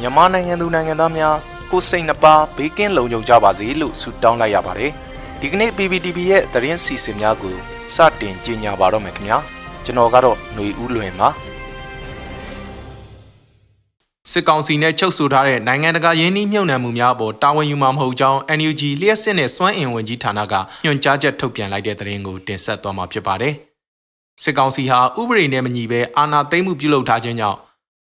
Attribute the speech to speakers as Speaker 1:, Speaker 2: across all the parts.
Speaker 1: မြန်မာနိုင်ငံသူနိုင်ငံသားများကိုစိတ်နှပါဘေးကင်းလုံခြုံကြပါစေလို့ဆုတောင်းလိုက်ရပါတယ်ဒီကနေ့ PPTV ရဲ့သတင်းစီစဉ်များကိုစတင်ကြီးညာပါတော့မယ်ခင်ဗျာကျွန်တော်ကတော့ຫນွေဦးလွင်ပါ စစ်ကောင်စီနဲ့ချုပ်ဆိုထားတဲ့နိုင်ငံတကာယင်းနှီးမြှုပ်နှံမှုများအပေါ်တာဝန်ယူမှာမဟုတ်ကြောင်း NUG လျှက်စစ်နဲ့စွမ်းအင်ဝင်ကြီးဌာနကညွှန်ကြားချက်ထုတ်ပြန်လိုက်တဲ့သတင်းကိုတင်ဆက်သွားမှာဖြစ်ပါတယ်။စစ်ကောင်စီဟာဥပဒေနဲ့မညီဘဲအာဏာသိမ်းမှုပြုလုပ်ထားခြင်းကြောင့်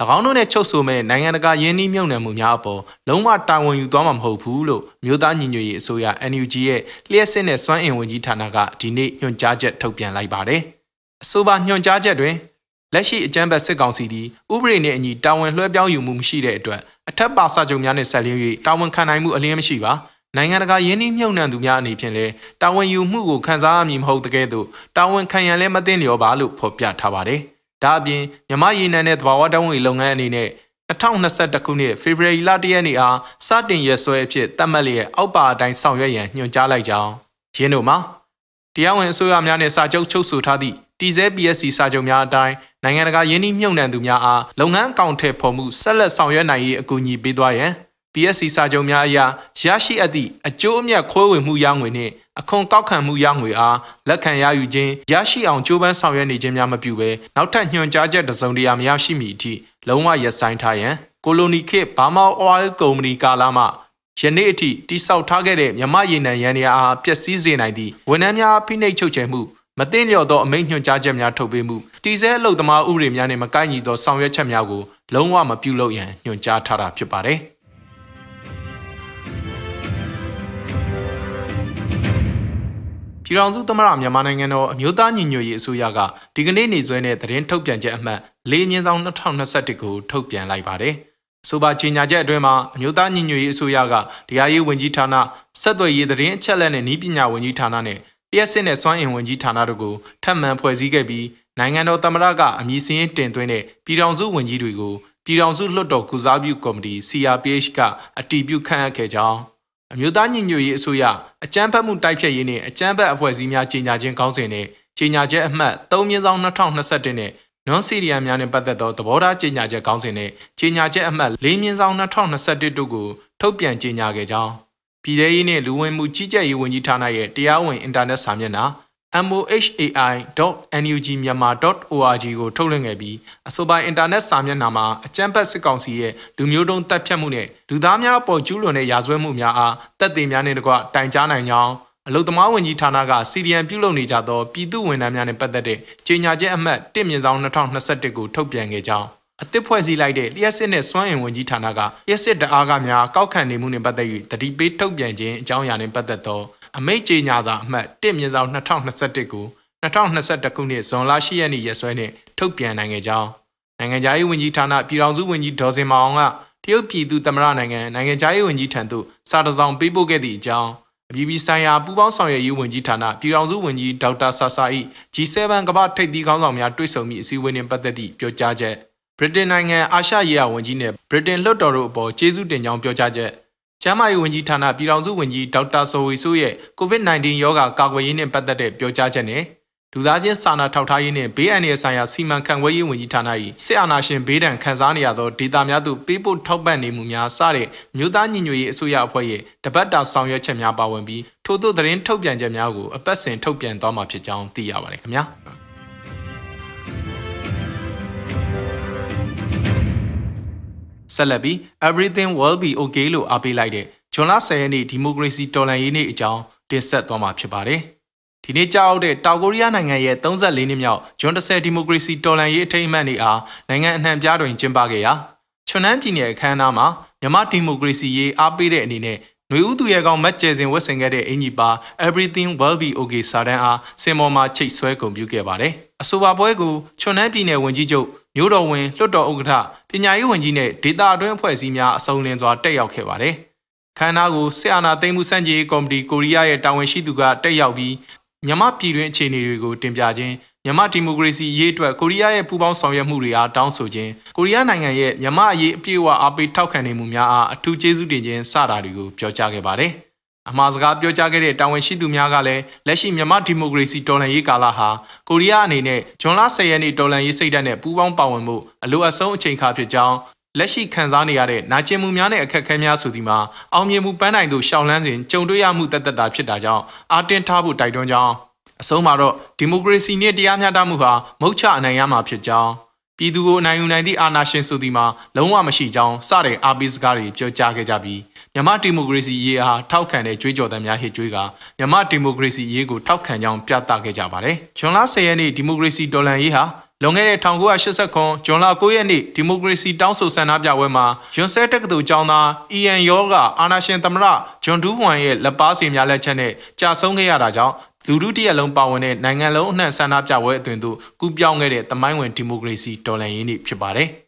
Speaker 1: ၎င်းတို့နဲ့ချုပ်ဆိုမဲ့နိုင်ငံတကာယင်းနှီးမြှုပ်နှံမှုများအပေါ်လုံးဝတာဝန်ယူသွားမှာမဟုတ်ဘူးလို့မြို့သားညီညွတ်ရေးအစိုးရ NUG ရဲ့လျှက်စစ်နဲ့စွမ်းအင်ဝင်ကြီးဌာနကဒီနေ့ညွှန်ကြားချက်ထုတ်ပြန်လိုက်ပါတယ်။အဆိုပါညွှန်ကြားချက်တွင် လက်ရှိအကြမ်းဖက်စစ်ကောင်စီသည်ဥပဒေနှင့်အညီတာဝန်လွှဲပြောင်းယူမှုမရှိတဲ့အတွက်အထက်ပါစာချုပ်များနှင့်ဆက်လျင်း၍တာဝန်ခံနိုင်မှုအလင်းမရှိပါနိုင်ငံတကာယင်းနှိမ့်မြုပ်နှံသူများအနေဖြင့်လည်းတာဝန်ယူမှုကိုခံစားရမည်မဟုတ်တကယ်သို့တာဝန်ခံရန်လည်းမသိလျော်ပါလို့ဖော်ပြထားပါတယ်။ဒါအပြင်မြမရည်နံတဲ့သဘာဝတံဝင်လုပ်ငန်းအနေနဲ့2021ခုနှစ်ဖေဖော်ဝါရီလ1ရက်နေ့အားစတင်ရက်စွဲအဖြစ်သတ်မှတ်လျက်အောက်ပါအတိုင်းဆောင်ရွက်ရန်ညွှန်ကြားလိုက်ကြောင်းရင်းတို့မှာတရားဝင်အစိုးရများနဲ့စာချုပ်ချုပ်ဆိုထားသည့်တည်ဆဲ PSC စာချုပ်များအတိုင်း နိုင်ငံတကာယင်းနှိမ့်မြုပ်နှံသူများအားလုပ်ငန်းအကောင့်ထည့်ဖော်မှုဆက်လက်ဆောင်ရွက်နိုင်ရေးအကူအညီပေးသွားရန် PSC စာချုပ်များအရရရှိအပ်သည့်အကျိုးအမြတ်ခွဲဝေမှုရငွေနှင့်အခွန်ကောက်ခံမှုရငွေအားလက်ခံရယူခြင်းရရှိအောင်ကြိုးပမ်းဆောင်ရွက်နေခြင်းများမပြုဘဲနောက်ထပ်ညွှန်ကြားချက်တစုံတရာမရရှိမီအထိလုံးဝရပ်ဆိုင်းထားရန်ကိုလိုနီခေတ်ဘာမောအော်ကုမ္ပဏီကာလာမှယနေ့အထိတိစောက်ထားခဲ့တဲ့မြမရေနံရန်ရာအားပျက်စီးစေနိုင်သည့်ဝန်ထမ်းများဖိနှိပ်ချုပ်ချယ်မှု မသိလျော်သောအမိန့်ညွှန်ကြားချက်များထုတ်ပေးမှုတည်ဆဲအလုပ်သမားဥပဒေများနဲ့မကိုက်ညီသောဆောင်ရွက်ချက်များကိုလုံးဝမပြုလုပ်ရန်ညွှန်ကြားထားတာဖြစ်ပါတယ်။ပြည်ထောင်စုသမ္မတမြန်မာနိုင်ငံတော်အမျိုးသားညီညွတ်ရေးအစိုးရကဒီကနေ့နေစွဲနဲ့သတင်းထုတ်ပြန်ချက်အမှတ်၄မြင်းဆောင်2021ကိုထုတ်ပြန်လိုက်ပါတယ်။ဆိုပါကြေညာချက်အတွင်းမှာအမျိုးသားညီညွတ်ရေးအစိုးရကတရားရေးဝန်ကြီးဌာန၊ဆက်သွယ်ရေးသတင်းအချက်အလက်နဲ့နည်းပညာဝန်ကြီးဌာနနဲ့ လျှက်စစ်နဲ့စွမ်းအင်ဝန်ကြီးဌာနတို့ကိုထပ်မံဖွဲ့စည်းခဲ့ပြီးနိုင်ငံတော်သမ္မတကအမည်စရင်းတင်သွင်းတဲ့ပြည်ထောင်စုဝန်ကြီးတွေကိုပြည်ထောင်စုလွှတ်တော်ကုစားပြုကော်မတီ CRPH ကအတည်ပြုခန့်အပ်ခဲ့ကြောင်းအမျိုးသားညီညွတ်ရေးအစိုးရအကြမ်းဖက်မှုတိုက်ဖျက်ရေးနှင့်အကြမ်းဖက်အဖွဲ့အစည်းများကြီးညာခြင်းကောင်းစဉ်နဲ့ကြီးညာချက်အမှတ်3မြင်းဆောင်2021နဲ့ non serial များနဲ့ပတ်သက်သောသဘောထားကြီးညာချက်ကောင်းစဉ်နဲ့ကြီးညာချက်အမှတ်4မြင်းဆောင်2021တို့ကိုထုတ်ပြန်ကြီးညာခဲ့ကြောင်း ပြည်ထရေးနှင့်လူဝင်မှုကြီးကြပ်ရေးဝန်ကြီးဌာနရဲ့တရားဝင်အင်တာနက်စာမျက်နှာ mohai.nugmyanmar.org ကိုထုတ်လွှင့်ခဲ့ပြီးအဆိုပါအင်တာနက်စာမျက်နှာမှာအကြမ်းဖက်စစ်ကောင်စီရဲ့လူမျိုးတုံးတပ်ဖြတ်မှုနဲ့လူသားများအပေါ်ကျူးလွန်တဲ့ရာဇဝတ်မှုများအားတပ်သေးများနဲ့တကွတိုင်ကြားနိုင်ကြောင်းအလုသမားဝန်ကြီးဌာနကစီဒီအန်ပြုလုပ်နေကြသောပြည်သူဝန်ထမ်းများနဲ့ပတ်သက်တဲ့ကြေညာချက်အမှတ်1မြင့်ဆောင်2021ကိုထုတ်ပြန်ခဲ့ကြောင်း အသစ်ဖွဲ့စည်းလိုက်တဲ့လျှက်စစ်နဲ့စွမ်းအင်ဝန်ကြီးဌာနကလျှက်စစ်တအားကများကောက်ခံနေမှုနဲ့ပတ်သက်၍တတိပေးထုတ်ပြန်ခြင်းအကြောင်းအရာနဲ့ပတ်သက်သောအမိတ်ကြေညာသာအမှတ်1မြင်းဆောင်2021ကို2021ခုနှစ်ဇွန်လ10ရက်နေ့ရက်စွဲနဲ့ထုတ်ပြန်နိုင်ခဲ့ကြောင်းနိုင်ငံခြားရေးဝန်ကြီးဌာနပြည်ထောင်စုဝန်ကြီးဒေါ်စင်မောင်ကတရုတ်ပြည်သူသမ္မတနိုင်ငံနိုင်ငံခြားရေးဝန်ကြီးထံသို့စာတစောင်ပေးပို့ခဲ့သည့်အကြောင်းအပြည်ပြည်ဆိုင်ရာပူးပေါင်းဆောင်ရွက်ရေးဝန်ကြီးဌာနပြည်ထောင်စုဝန်ကြီးဒေါက်တာဆာဆာ၏ G7 ကမ္ဘာထိပ်သီးခေါင်းဆောင်များတွေ့ဆုံမိအစည်းအဝေးနှင့်ပတ်သက်သည့်ပြောကြားချက် ဗြိတိန်နိုင်ငံအာရှရေးရာဝန်ကြီးနဲ့ဗြိတိန်လွှတ်တော်တို့အပေါ်ကျေးဇူးတင်ကြောင်းပြောကြားချက်ကျန်းမာရေးဝန်ကြီးဌာနပြည်ထောင်စုဝန်ကြီးဒေါက်တာဆိုဝီဆိုးရဲ့ COVID-19 ရောဂါကာကွယ်ရေးနဲ့ပတ်သက်တဲ့ပြောကြားချက်နဲ့လူသားချင်းစာနာထောက်ထားရေးနဲ့ဘေးအန္တရာယ်ဆိုင်ရာစီမံခန့်ခွဲရေးဝန်ကြီးဌာန၏စစ်အာဏာရှင်ဘေးဒဏ်ခံစားနေရသောဒေသများသို့ပေးပို့ထောက်ပံ့နေမှုများစတဲ့မြို့သားညီညွတ်ရေးအစိုးရအဖွဲ့ရဲ့တပတ်တာဆောင်ရွက်ချက်များပါဝင်ပြီးထို့သောသတင်းထုတ်ပြန်ချက်များကိုအပတ်စဉ်ထုတ်ပြန်သွားမှာဖြစ်ကြောင်းသိရပါတယ်ခင်ဗျာ ဆက်လက်ပြီး everything will be okay လို့အားပေးလိုက်တဲ့ဂျွန်လ10ရက်နေ့ဒီမိုကရေစီတော်လှန်ရေးနေ့အကြောင်းတင်ဆက်သွားမှာဖြစ်ပါတယ်။ဒီနေ့ကြောက်တဲ့တောင်ကိုရီးယားနိုင်ငံရဲ့34နှစ်မြောက်ဂျွန်10ဒီမိုကရေစီတော်လှန်ရေးအထိမ်းအမှတ်နေ့အားနိုင်ငံအနှံ့ပြားတွင်ကျင်းပခဲ့ရာချွန်နန်းပြည်နယ်အခမ်းအနားမှာမြန်မာဒီမိုကရေစီရေးအားပေးတဲ့အနေနဲ့ ຫນွေဦးသူရဲကောင်မတ်ကျဲစင်ဝတ်ဆင်ခဲ့တဲ့အင်ကြီးပါ Everything will be okay စာတန်းအားစင်မော်မှာချိတ်ဆွဲကုန်ပြုခဲ့ပါတယ်။အဆိုပါပွဲကိုချွန်နန်းပြည်နယ်ဝန်ကြီးချုပ်မြို့တော်ဝင်လွှတ်တော်ဥက္ကဋ္ဌပညာရေးဝန်ကြီးနဲ့ဒေတာအတွင်းအဖွဲ့အစည်းများအစုံလင်စွာတက်ရောက်ခဲ့ပါတယ်။ခမ်းနားကိုစစ်အာဏာသိမ်းမှုစန့်ကျင်ရေးကော်မတီကိုရီးယားရဲ့တာဝန်ရှိသူကတက်ရောက်ပြီး မြန်မာပြည်တွင်းအခြေအနေတွေကိုတင်ပြခြင်းမြန်မာဒီမိုကရေစီရေးအတွက်ကိုရီးယားရဲ့ပူးပေါင်းဆောင်ရွက်မှုတွေအားတောင်းဆိုခြင်းကိုရီးယားနိုင်ငံရဲ့မြန်မာအရေးအပြည့်အဝအားပေးထောက်ခံနေမှုများအားအထူးကျေးဇူးတင်ခြင်းစတာတွေကိုပြောကြားခဲ့ပါတယ်အမှားစကားပြောကြားခဲ့တဲ့တာဝန်ရှိသူများကလည်းလက်ရှိမြန်မာဒီမိုကရေစီတော်လှန်ရေးကာလဟာကိုရီးယားအနေနဲ့ဇွန်လ10ရက်နေ့တော်လှန်ရေးစိတ်ဓာတ်နဲ့ပူးပေါင်းပါဝင်မှုအလိုအဆုံးအချိန်အခါဖြစ်ကြောင်း လက်ရှိခံစားနေရတဲ့နာကျင်မှုများနဲ့အခက်အခဲများဆိုဒီမှာအောင်မြင်မှုပန်းနိုင်သူရှောင်းလန်းစဉ်ကြုံတွေ့ရမှုတသက်တာဖြစ်တာကြောင့်အာတင်ထားဖို့တိုက်တွန်းကြောင်းအဆုံးမှာတော့ဒီမိုကရေစီနဲ့တရားမျှတမှုဟာမုတ်ချအနိုင်ရမှာဖြစ်ကြောင်းပြည်သူကိုနိုင်ယူနိုင်သည့်အာဏာရှင်ဆိုဒီမှာလုံးဝမရှိကြောင်းစတဲ့အားပေးစကားတွေပြောကြားခဲ့ကြပြီးမြန်မာဒီမိုကရေစီရေးအားထောက်ခံတဲ့ကြွေးကြော်သံများဟစ်ကြွေးကမြန်မာဒီမိုကရေစီရေးကိုထောက်ခံကြောင်းပြသခဲ့ကြပါတယ်။ဂျွန်လ10ရက်နေ့ဒီမိုကရေစီဒေါ်လန်ရေးဟာ လွန်ခဲ့တဲ့1980ခုဇွန်လ9ရက်နေ့ဒီမိုကရေစီတောင်းဆိုဆန္ဒပြပွဲမှာယွန်ဆဲတက္ကသိုလ်ကျောင်းသားအီယန်ယောကအာနာရှင်သမရဂျွန်ဒူးဝမ်ရဲ့လက်ပါစီများလက်ချက်နဲ့ကြာဆုံးခဲ့ရတာကြောင့်လူထုတရက်လုံးပါဝင်တဲ့နိုင်ငံလုံးအနှံ့ဆန္ဒပြပွဲအတွင်သို့ကူးပြောင်းခဲ့တဲ့တမိုင်းဝင်ဒီမိုကရေစီဒေါ်လန်ရေးနေ့ဖြစ်ပါတယ်။